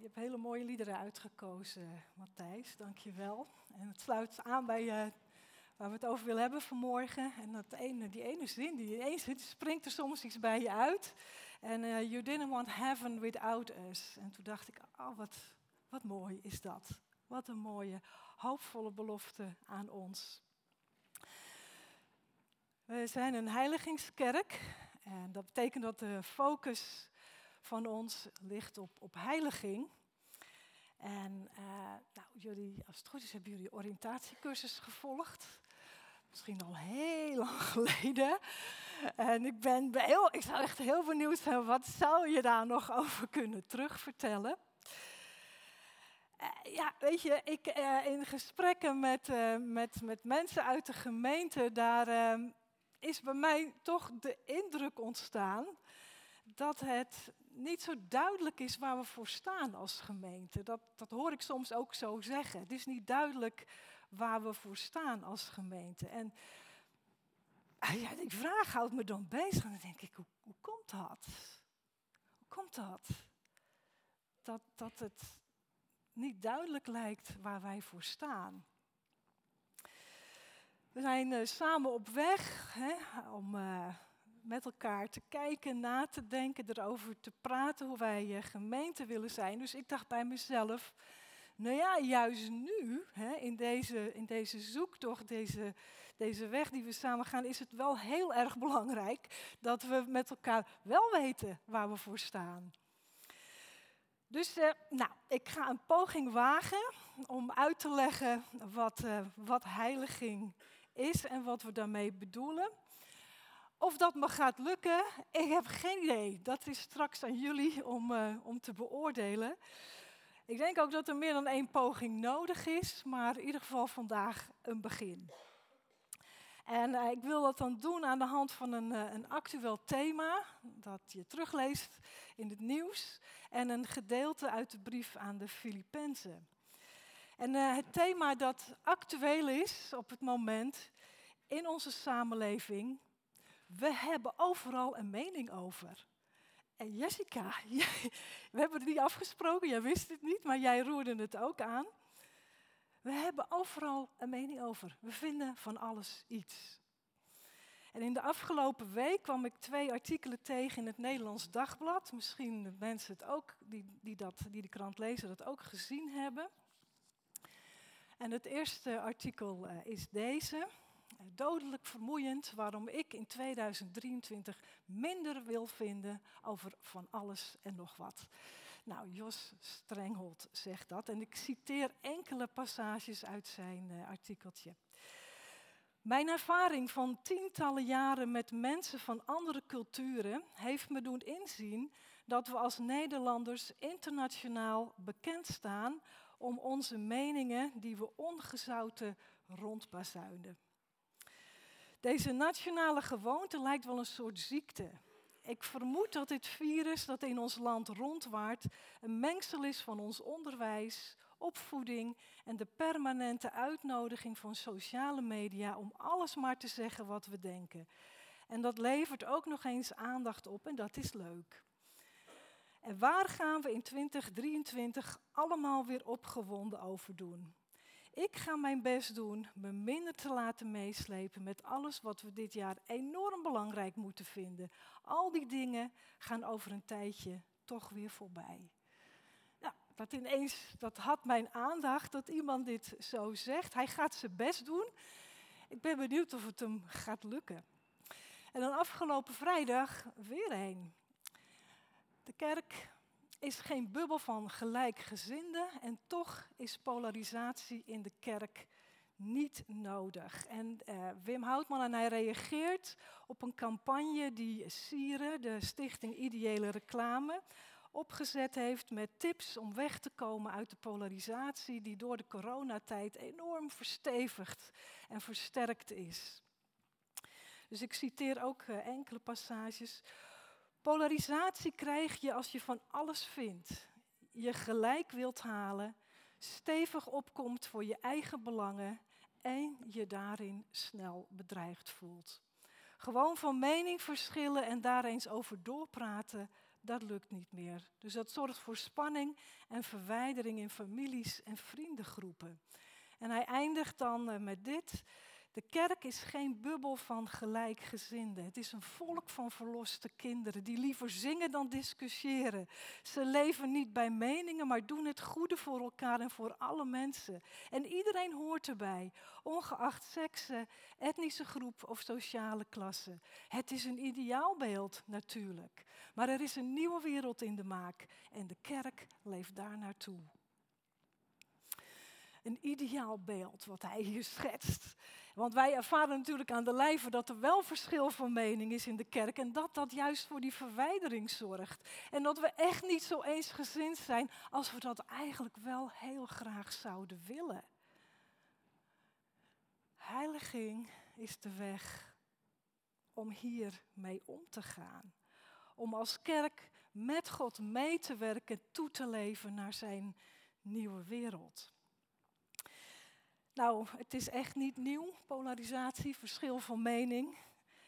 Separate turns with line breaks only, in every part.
Je hebt hele mooie liederen uitgekozen, Matthijs. Dank je wel. En het sluit aan bij uh, waar we het over willen hebben vanmorgen. En dat ene, die ene zin, die zin, springt er soms iets bij je uit. En uh, you didn't want heaven without us. En toen dacht ik, oh, wat, wat mooi is dat. Wat een mooie, hoopvolle belofte aan ons. We zijn een heiligingskerk. En dat betekent dat de focus van ons ligt op, op heiliging. En uh, nou, jullie, als het goed is, hebben jullie oriëntatiecursus gevolgd. Misschien al heel lang geleden. En ik ben heel, ik zou echt heel benieuwd zijn, wat zou je daar nog over kunnen terugvertellen? Uh, ja, weet je, ik, uh, in gesprekken met, met, met mensen uit de gemeente, daar ehm, is bij mij toch de indruk ontstaan dat het niet zo duidelijk is waar we voor staan als gemeente. Dat, dat hoor ik soms ook zo zeggen. Het is niet duidelijk waar we voor staan als gemeente. En ah ja, die vraag houdt me dan bezig. En dan denk ik, hoe, hoe komt dat? Hoe komt dat? dat? Dat het niet duidelijk lijkt waar wij voor staan. We zijn uh, samen op weg hè, om uh, met elkaar te kijken, na te denken, erover te praten hoe wij uh, gemeente willen zijn. Dus ik dacht bij mezelf, nou ja, juist nu, hè, in, deze, in deze zoektocht, deze, deze weg die we samen gaan, is het wel heel erg belangrijk dat we met elkaar wel weten waar we voor staan. Dus uh, nou, ik ga een poging wagen om uit te leggen wat, uh, wat heiliging is en wat we daarmee bedoelen. Of dat me gaat lukken, ik heb geen idee. Dat is straks aan jullie om, uh, om te beoordelen. Ik denk ook dat er meer dan één poging nodig is, maar in ieder geval vandaag een begin. En uh, ik wil dat dan doen aan de hand van een, uh, een actueel thema, dat je terugleest in het nieuws, en een gedeelte uit de brief aan de Filippenzen. En het thema dat actueel is op het moment in onze samenleving, we hebben overal een mening over. En Jessica, we hebben het niet afgesproken, jij wist het niet, maar jij roerde het ook aan. We hebben overal een mening over. We vinden van alles iets. En in de afgelopen week kwam ik twee artikelen tegen in het Nederlands Dagblad. Misschien de mensen het ook, die, die, dat, die de krant lezen, dat ook gezien hebben. En het eerste artikel uh, is deze. Dodelijk vermoeiend waarom ik in 2023 minder wil vinden over van alles en nog wat. Nou, Jos Strenghold zegt dat en ik citeer enkele passages uit zijn uh, artikeltje. Mijn ervaring van tientallen jaren met mensen van andere culturen heeft me doen inzien dat we als Nederlanders internationaal bekend staan om onze meningen die we ongezouten rondbazuinen. Deze nationale gewoonte lijkt wel een soort ziekte. Ik vermoed dat dit virus dat in ons land rondwaart een mengsel is van ons onderwijs, opvoeding en de permanente uitnodiging van sociale media om alles maar te zeggen wat we denken. En dat levert ook nog eens aandacht op en dat is leuk. En waar gaan we in 2023 allemaal weer opgewonden over doen? Ik ga mijn best doen me minder te laten meeslepen met alles wat we dit jaar enorm belangrijk moeten vinden. Al die dingen gaan over een tijdje toch weer voorbij. Nou, dat ineens, dat had mijn aandacht dat iemand dit zo zegt. Hij gaat zijn best doen. Ik ben benieuwd of het hem gaat lukken. En dan afgelopen vrijdag weer een. De kerk is geen bubbel van gelijkgezinden en toch is polarisatie in de kerk niet nodig. En uh, Wim Houtman en hij reageert op een campagne die Sieren, de Stichting Ideële Reclame, opgezet heeft met tips om weg te komen uit de polarisatie die door de coronatijd enorm verstevigd en versterkt is. Dus ik citeer ook uh, enkele passages. Polarisatie krijg je als je van alles vindt, je gelijk wilt halen, stevig opkomt voor je eigen belangen en je daarin snel bedreigd voelt. Gewoon van mening verschillen en daar eens over doorpraten dat lukt niet meer. Dus dat zorgt voor spanning en verwijdering in families en vriendengroepen. En hij eindigt dan eh, met dit. De kerk is geen bubbel van gelijkgezinden. Het is een volk van verloste kinderen die liever zingen dan discussiëren. Ze leven niet bij meningen, maar doen het goede voor elkaar en voor alle mensen. En iedereen hoort erbij, ongeacht seksen, etnische groep of sociale klasse. Het is een ideaalbeeld natuurlijk, maar er is een nieuwe wereld in de maak en de kerk leeft daar naartoe. Een ideaal beeld wat hij hier schetst. Want wij ervaren natuurlijk aan de lijve dat er wel verschil van mening is in de kerk. En dat dat juist voor die verwijdering zorgt. En dat we echt niet zo eensgezind zijn als we dat eigenlijk wel heel graag zouden willen. Heiliging is de weg om hiermee om te gaan. Om als kerk met God mee te werken, toe te leven naar zijn nieuwe wereld. Nou, het is echt niet nieuw, polarisatie, verschil van mening.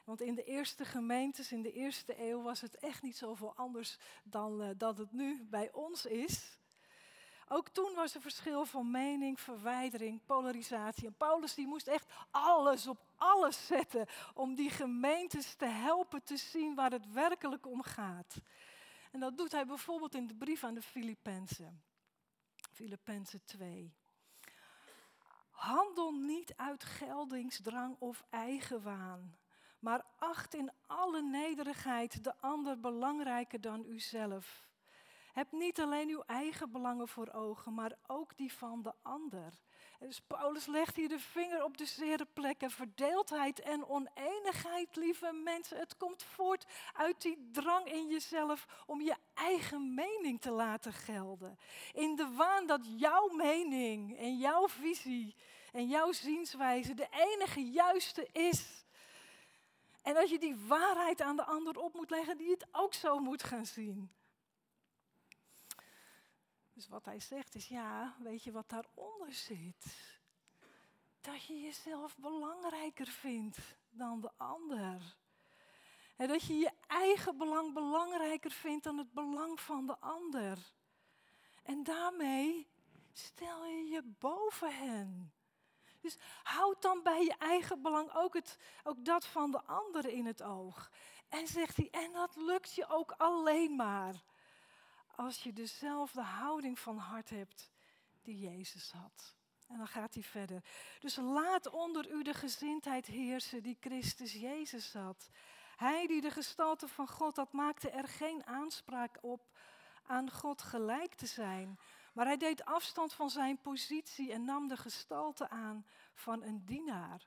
Want in de eerste gemeentes, in de eerste eeuw, was het echt niet zoveel anders dan uh, dat het nu bij ons is. Ook toen was er verschil van mening, verwijdering, polarisatie. En Paulus die moest echt alles op alles zetten om die gemeentes te helpen te zien waar het werkelijk om gaat. En dat doet hij bijvoorbeeld in de brief aan de Filippenzen. Filippenzen 2. Handel niet uit geldingsdrang of eigenwaan, maar acht in alle nederigheid de ander belangrijker dan uzelf. Heb niet alleen uw eigen belangen voor ogen, maar ook die van de ander. Dus Paulus legt hier de vinger op de zere plekken. Verdeeldheid en oneenigheid, lieve mensen, het komt voort uit die drang in jezelf om je eigen mening te laten gelden. In de waan dat jouw mening en jouw visie en jouw zienswijze de enige juiste is. En dat je die waarheid aan de ander op moet leggen die het ook zo moet gaan zien. Dus wat hij zegt is, ja, weet je wat daaronder zit? Dat je jezelf belangrijker vindt dan de ander. En dat je je eigen belang belangrijker vindt dan het belang van de ander. En daarmee stel je je boven hen. Dus houd dan bij je eigen belang ook, het, ook dat van de anderen in het oog. En zegt hij, en dat lukt je ook alleen maar als je dezelfde houding van hart hebt die Jezus had. En dan gaat hij verder. Dus laat onder u de gezindheid heersen die Christus Jezus had. Hij die de gestalte van God had, maakte er geen aanspraak op aan God gelijk te zijn. Maar hij deed afstand van zijn positie en nam de gestalte aan van een dienaar.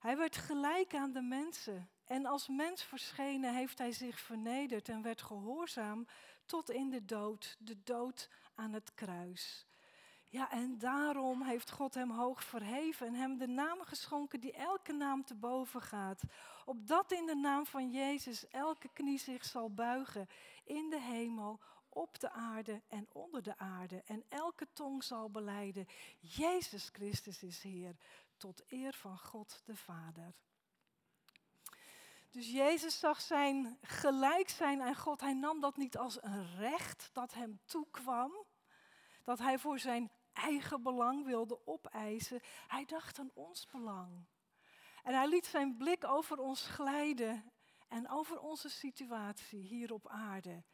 Hij werd gelijk aan de mensen. En als mens verschenen heeft hij zich vernederd en werd gehoorzaam tot in de dood, de dood aan het kruis. Ja, en daarom heeft God hem hoog verheven en hem de naam geschonken die elke naam te boven gaat. Opdat in de naam van Jezus elke knie zich zal buigen in de hemel, op de aarde en onder de aarde. En elke tong zal beleiden, Jezus Christus is Heer, tot eer van God de Vader. Dus Jezus zag zijn gelijk zijn aan God. Hij nam dat niet als een recht dat hem toekwam. Dat hij voor zijn eigen belang wilde opeisen. Hij dacht aan ons belang. En hij liet zijn blik over ons glijden en over onze situatie hier op aarde.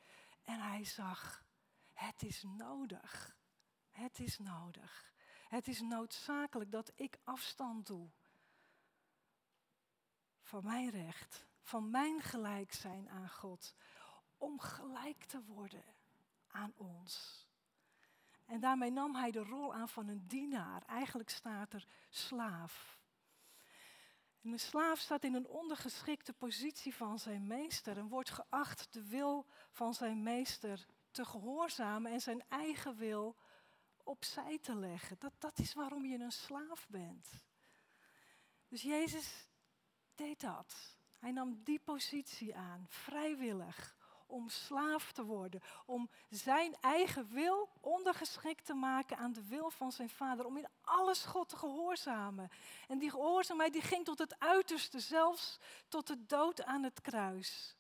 En hij zag, het is nodig. Het is nodig. Het is noodzakelijk dat ik afstand doe van mijn recht, van mijn gelijk zijn aan God, om gelijk te worden aan ons. En daarmee nam hij de rol aan van een dienaar. Eigenlijk staat er slaaf. En een slaaf staat in een ondergeschikte positie van zijn meester en wordt geacht de wil van zijn meester te gehoorzamen en zijn eigen wil opzij te leggen. Dat, dat is waarom je een slaaf bent. Dus Jezus deed dat. Hij nam die positie aan, vrijwillig om slaaf te worden, om zijn eigen wil ondergeschikt te maken aan de wil van zijn vader, om in alles God te gehoorzamen. En die gehoorzaamheid die ging tot het uiterste, zelfs tot de dood aan het kruis.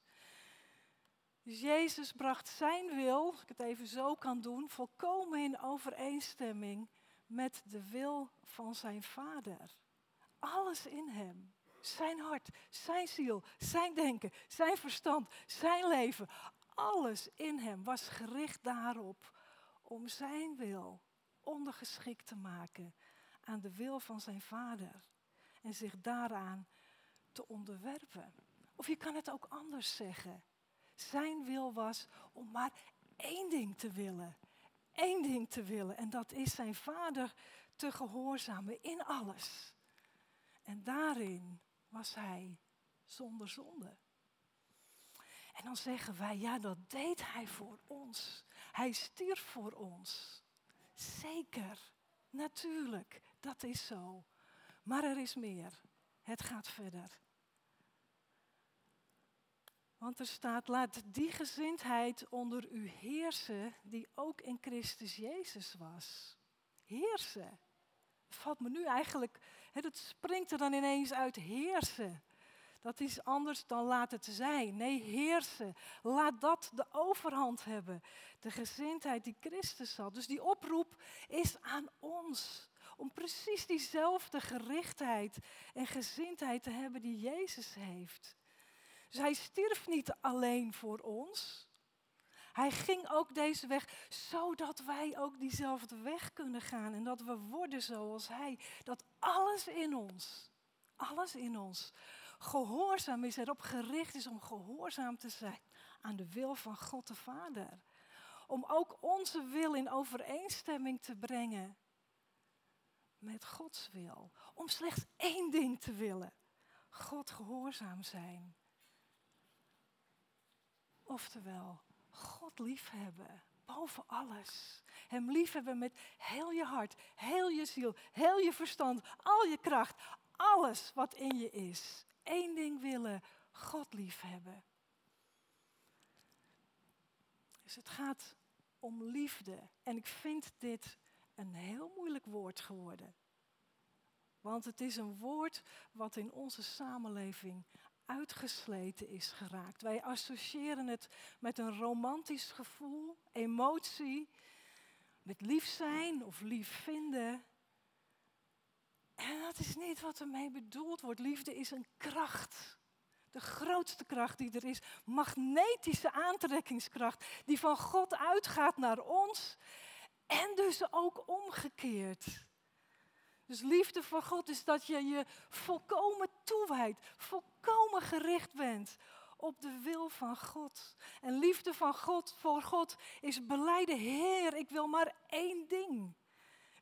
Dus Jezus bracht zijn wil, als ik het even zo kan doen, volkomen in overeenstemming met de wil van zijn Vader. Alles in hem. Zijn hart, zijn ziel, zijn denken, zijn verstand, zijn leven. Alles in hem was gericht daarop om zijn wil ondergeschikt te maken aan de wil van zijn Vader. En zich daaraan te onderwerpen. Of je kan het ook anders zeggen. Zijn wil was om maar één ding te willen. Eén ding te willen. En dat is zijn vader te gehoorzamen in alles. En daarin was hij zonder zonde. En dan zeggen wij, ja, dat deed hij voor ons. Hij stierf voor ons. Zeker, natuurlijk, dat is zo. Maar er is meer. Het gaat verder. Want er staat, laat die gezindheid onder u heersen die ook in Christus Jezus was. Heersen. valt me nu eigenlijk, het springt er dan ineens uit heersen. Dat is anders dan laat het zijn. Nee, heersen. Laat dat de overhand hebben. De gezindheid die Christus had. Dus die oproep is aan ons. Om precies diezelfde gerichtheid en gezindheid te hebben die Jezus heeft. Dus hij stierf niet alleen voor ons. Hij ging ook deze weg, zodat wij ook diezelfde weg kunnen gaan. En dat we worden zoals hij. Dat alles in ons, alles in ons, gehoorzaam is, erop gericht is om gehoorzaam te zijn aan de wil van God de Vader. Om ook onze wil in overeenstemming te brengen met Gods wil. Om slechts één ding te willen: God gehoorzaam zijn. Oftewel, God liefhebben boven alles. Hem liefhebben met heel je hart, heel je ziel, heel je verstand, al je kracht, alles wat in je is. Eén ding willen, God liefhebben. Dus het gaat om liefde. En ik vind dit een heel moeilijk woord geworden. Want het is een woord wat in onze samenleving uitgesleten is geraakt. Wij associëren het met een romantisch gevoel, emotie, met lief zijn of lief vinden. En dat is niet wat ermee bedoeld wordt. Liefde is een kracht. De grootste kracht die er is. Magnetische aantrekkingskracht. Die van God uitgaat naar ons. En dus ook omgekeerd. Dus liefde voor God is dat je je volkomen toewijdt, volkomen gericht bent op de wil van God. En liefde van God voor God is beleide, Heer, ik wil maar één ding.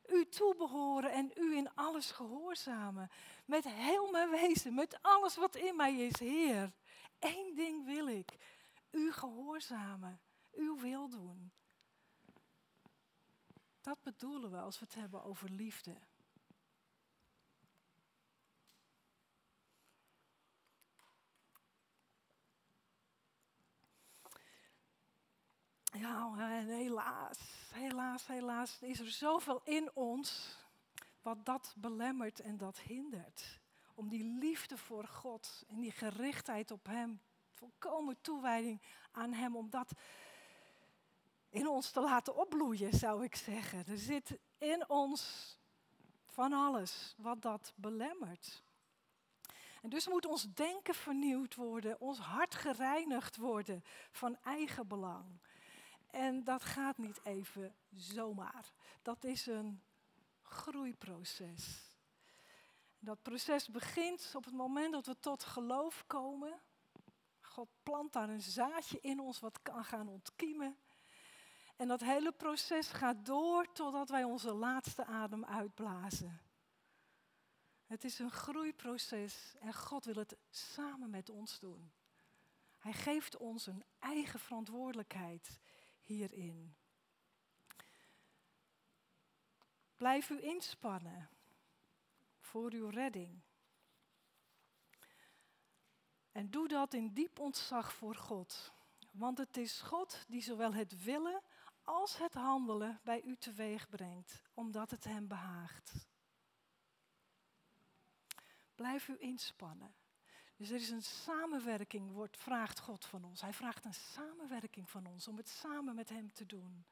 U toebehoren en u in alles gehoorzamen. Met heel mijn wezen, met alles wat in mij is, Heer. Eén ding wil ik. U gehoorzamen, uw wil doen. Dat bedoelen we als we het hebben over liefde. Ja, en helaas, helaas, helaas is er zoveel in ons wat dat belemmert en dat hindert. Om die liefde voor God en die gerichtheid op Hem, volkomen toewijding aan Hem, om dat in ons te laten opbloeien, zou ik zeggen. Er zit in ons van alles wat dat belemmert. En dus moet ons denken vernieuwd worden, ons hart gereinigd worden van eigen belang. En dat gaat niet even zomaar. Dat is een groeiproces. Dat proces begint op het moment dat we tot geloof komen. God plant daar een zaadje in ons wat kan gaan ontkiemen. En dat hele proces gaat door totdat wij onze laatste adem uitblazen. Het is een groeiproces en God wil het samen met ons doen. Hij geeft ons een eigen verantwoordelijkheid hierin. Blijf u inspannen voor uw redding. En doe dat in diep ontzag voor God. Want het is God die zowel het willen als het handelen bij u teweeg brengt, omdat het hem behaagt. Blijf u inspannen. Dus er is een samenwerking, wordt, vraagt God van ons. Hij vraagt een samenwerking van ons om het samen met Hem te doen.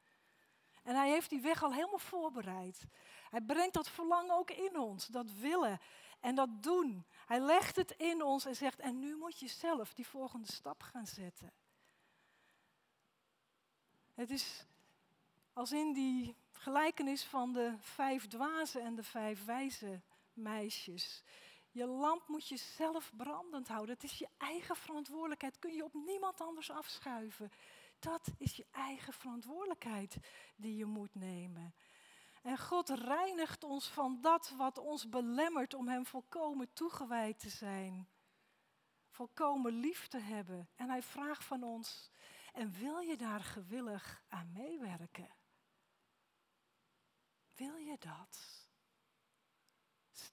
En Hij heeft die weg al helemaal voorbereid. Hij brengt dat verlangen ook in ons, dat willen en dat doen. Hij legt het in ons en zegt, en nu moet je zelf die volgende stap gaan zetten. Het is als in die gelijkenis van de vijf dwazen en de vijf wijze meisjes. Je lamp moet je zelf brandend houden. Het is je eigen verantwoordelijkheid. Kun je op niemand anders afschuiven. Dat is je eigen verantwoordelijkheid die je moet nemen. En God reinigt ons van dat wat ons belemmert om Hem volkomen toegewijd te zijn. Volkomen lief te hebben. En Hij vraagt van ons, en wil je daar gewillig aan meewerken? Wil je dat?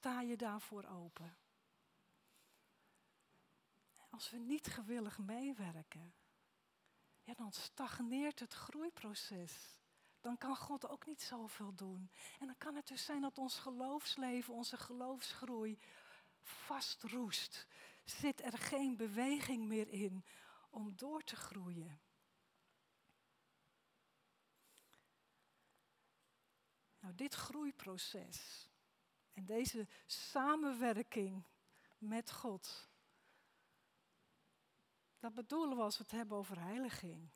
Sta je daarvoor open? Als we niet gewillig meewerken, ja, dan stagneert het groeiproces. Dan kan God ook niet zoveel doen. En dan kan het dus zijn dat ons geloofsleven, onze geloofsgroei vastroest. Zit er geen beweging meer in om door te groeien. Nou, dit groeiproces deze samenwerking met God, dat bedoelen we als we het hebben over heiliging.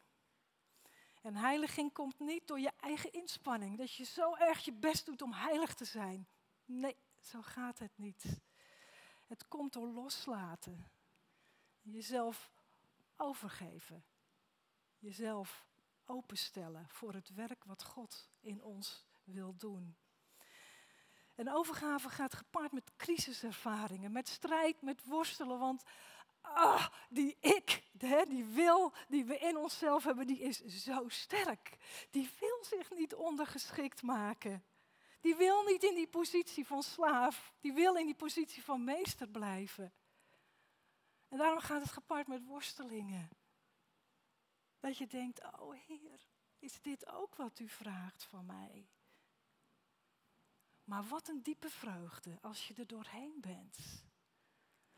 En heiliging komt niet door je eigen inspanning, dat je zo erg je best doet om heilig te zijn. Nee, zo gaat het niet. Het komt door loslaten, jezelf overgeven, jezelf openstellen voor het werk wat God in ons wil doen. Een overgave gaat gepaard met crisiservaringen, met strijd, met worstelen. Want ah, die ik, die wil die we in onszelf hebben, die is zo sterk. Die wil zich niet ondergeschikt maken. Die wil niet in die positie van slaaf. Die wil in die positie van meester blijven. En daarom gaat het gepaard met worstelingen. Dat je denkt, oh Heer, is dit ook wat u vraagt van mij? Maar wat een diepe vreugde als je er doorheen bent.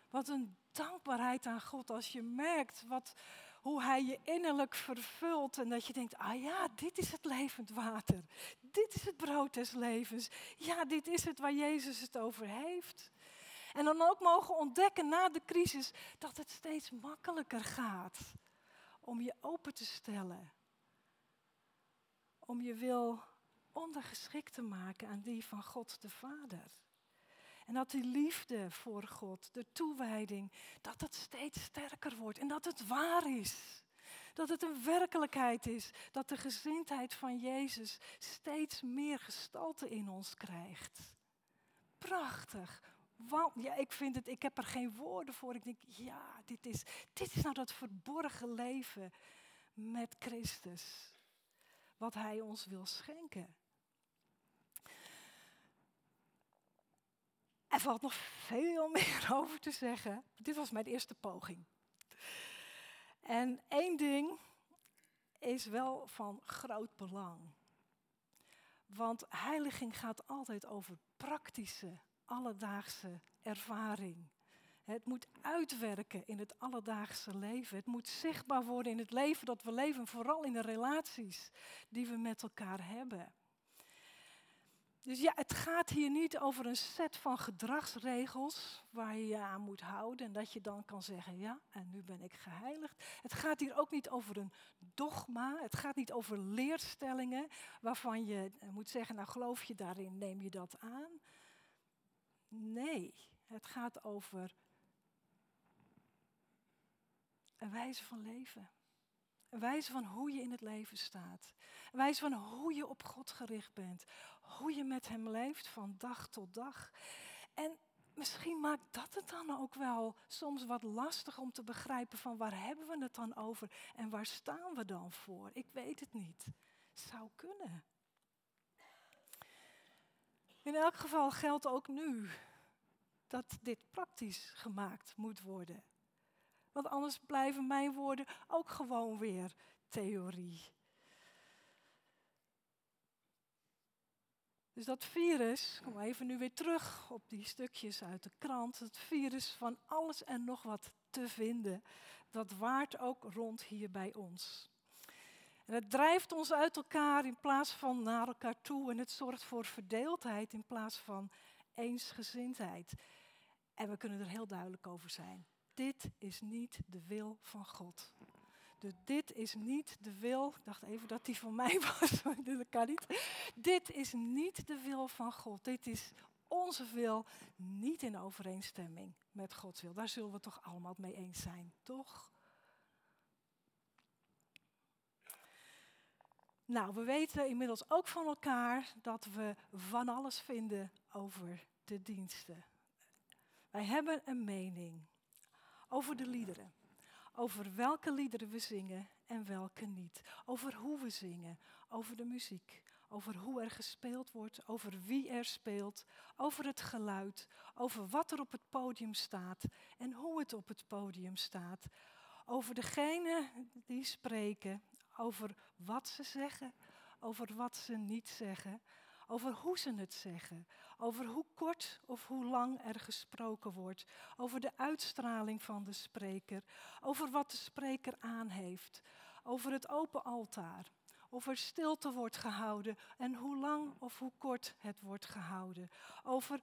Wat een dankbaarheid aan God als je merkt wat, hoe Hij je innerlijk vervult en dat je denkt, ah ja, dit is het levend water. Dit is het brood des levens. Ja, dit is het waar Jezus het over heeft. En dan ook mogen ontdekken na de crisis dat het steeds makkelijker gaat om je open te stellen. Om je wil ondergeschikt te maken aan die van God de Vader. En dat die liefde voor God, de toewijding, dat het steeds sterker wordt en dat het waar is. Dat het een werkelijkheid is, dat de gezindheid van Jezus steeds meer gestalte in ons krijgt. Prachtig. Want, ja, ik vind het, ik heb er geen woorden voor. Ik denk, ja, dit is, dit is nou dat verborgen leven met Christus. Wat Hij ons wil schenken. Er valt nog veel meer over te zeggen. Dit was mijn eerste poging. En één ding is wel van groot belang. Want heiliging gaat altijd over praktische, alledaagse ervaring. Het moet uitwerken in het alledaagse leven. Het moet zichtbaar worden in het leven dat we leven, vooral in de relaties die we met elkaar hebben. Dus ja, het gaat hier niet over een set van gedragsregels waar je je aan moet houden en dat je dan kan zeggen, ja, en nu ben ik geheiligd. Het gaat hier ook niet over een dogma, het gaat niet over leerstellingen waarvan je moet zeggen, nou geloof je daarin, neem je dat aan. Nee, het gaat over een wijze van leven. Een wijze van hoe je in het leven staat. Een wijze van hoe je op God gericht bent hoe je met Hem leeft van dag tot dag. En misschien maakt dat het dan ook wel soms wat lastig om te begrijpen van waar hebben we het dan over en waar staan we dan voor? Ik weet het niet. Zou kunnen. In elk geval geldt ook nu dat dit praktisch gemaakt moet worden. Want anders blijven mijn woorden ook gewoon weer theorie. Dus dat virus, kom even nu weer terug op die stukjes uit de krant, het virus van alles en nog wat te vinden, dat waart ook rond hier bij ons. En het drijft ons uit elkaar in plaats van naar elkaar toe en het zorgt voor verdeeldheid in plaats van eensgezindheid. En we kunnen er heel duidelijk over zijn. Dit is niet de wil van God. Dus dit is niet de wil. Ik dacht even dat die van mij was, maar dat kan niet. Dit is niet de wil van God. Dit is onze wil niet in overeenstemming met Gods wil. Daar zullen we toch allemaal mee eens zijn, toch? Nou, we weten inmiddels ook van elkaar dat we van alles vinden over de diensten. Wij hebben een mening over de liederen. Over welke liederen we zingen en welke niet. Over hoe we zingen, over de muziek, over hoe er gespeeld wordt, over wie er speelt, over het geluid, over wat er op het podium staat en hoe het op het podium staat. Over degene die spreken, over wat ze zeggen, over wat ze niet zeggen, over hoe ze het zeggen, over hoe kort of hoe lang er gesproken wordt, over de uitstraling van de spreker, over wat de spreker aan heeft, over het open altaar, of er stilte wordt gehouden en hoe lang of hoe kort het wordt gehouden, over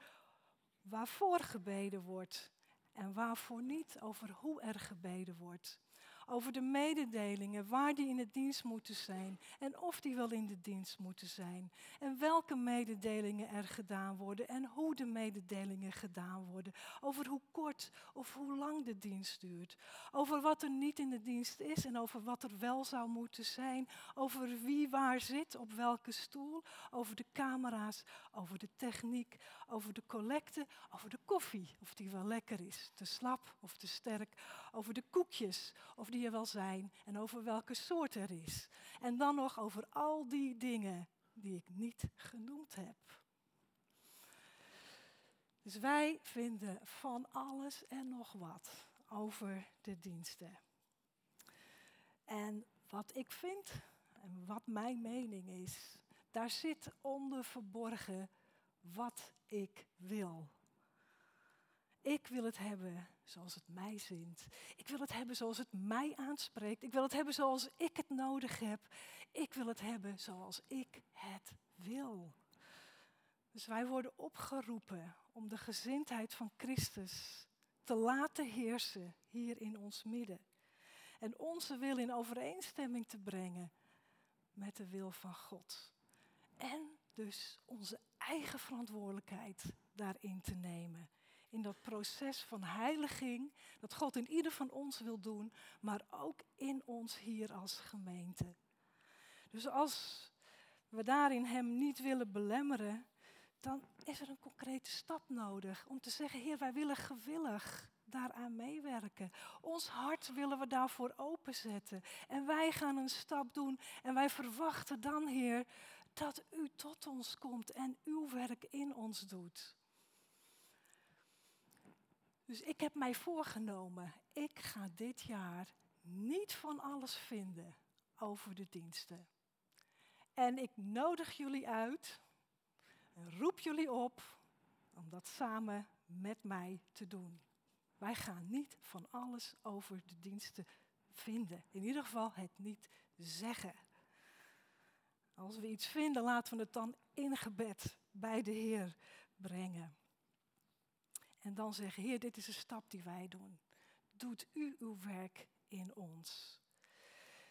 waarvoor gebeden wordt en waarvoor niet, over hoe er gebeden wordt over de mededelingen, waar die in de dienst moeten zijn en of die wel in de dienst moeten zijn. En welke mededelingen er gedaan worden en hoe de mededelingen gedaan worden. Over hoe kort of hoe lang de dienst duurt. Over wat er niet in de dienst is en over wat er wel zou moeten zijn. Over wie waar zit, op welke stoel. Over de camera's, over de techniek, over de collecte, over de koffie, of die wel lekker is, te slap of te sterk. Over de koekjes, of die er wel zijn en over welke soort er is. En dan nog over al die dingen die ik niet genoemd heb. Dus wij vinden van alles en nog wat over de diensten. En wat ik vind en wat mijn mening is, daar zit onder verborgen wat ik wil. Ik wil het hebben zoals het mij zint. Ik wil het hebben zoals het mij aanspreekt. Ik wil het hebben zoals ik het nodig heb. Ik wil het hebben zoals ik het wil. Dus wij worden opgeroepen om de gezindheid van Christus te laten heersen hier in ons midden. En onze wil in overeenstemming te brengen met de wil van God. En dus onze eigen verantwoordelijkheid daarin te nemen in dat proces van heiliging, dat God in ieder van ons wil doen, maar ook in ons hier als gemeente. Dus als we daarin Hem niet willen belemmeren, dan is er een concrete stap nodig om te zeggen, Heer, wij willen gewillig daaraan meewerken. Ons hart willen we daarvoor openzetten. En wij gaan een stap doen en wij verwachten dan, Heer, dat U tot ons komt en uw werk in ons doet. Dus ik heb mij voorgenomen, ik ga dit jaar niet van alles vinden over de diensten. En ik nodig jullie uit roep jullie op om dat samen met mij te doen. Wij gaan niet van alles over de diensten vinden. In ieder geval het niet zeggen. Als we iets vinden, laten we het dan in gebed bij de Heer brengen. En dan zeggen, Heer, dit is een stap die wij doen. Doet u uw werk in ons.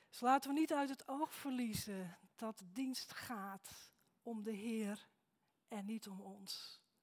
Dus laten we niet uit het oog verliezen dat dienst gaat om de Heer en niet om ons.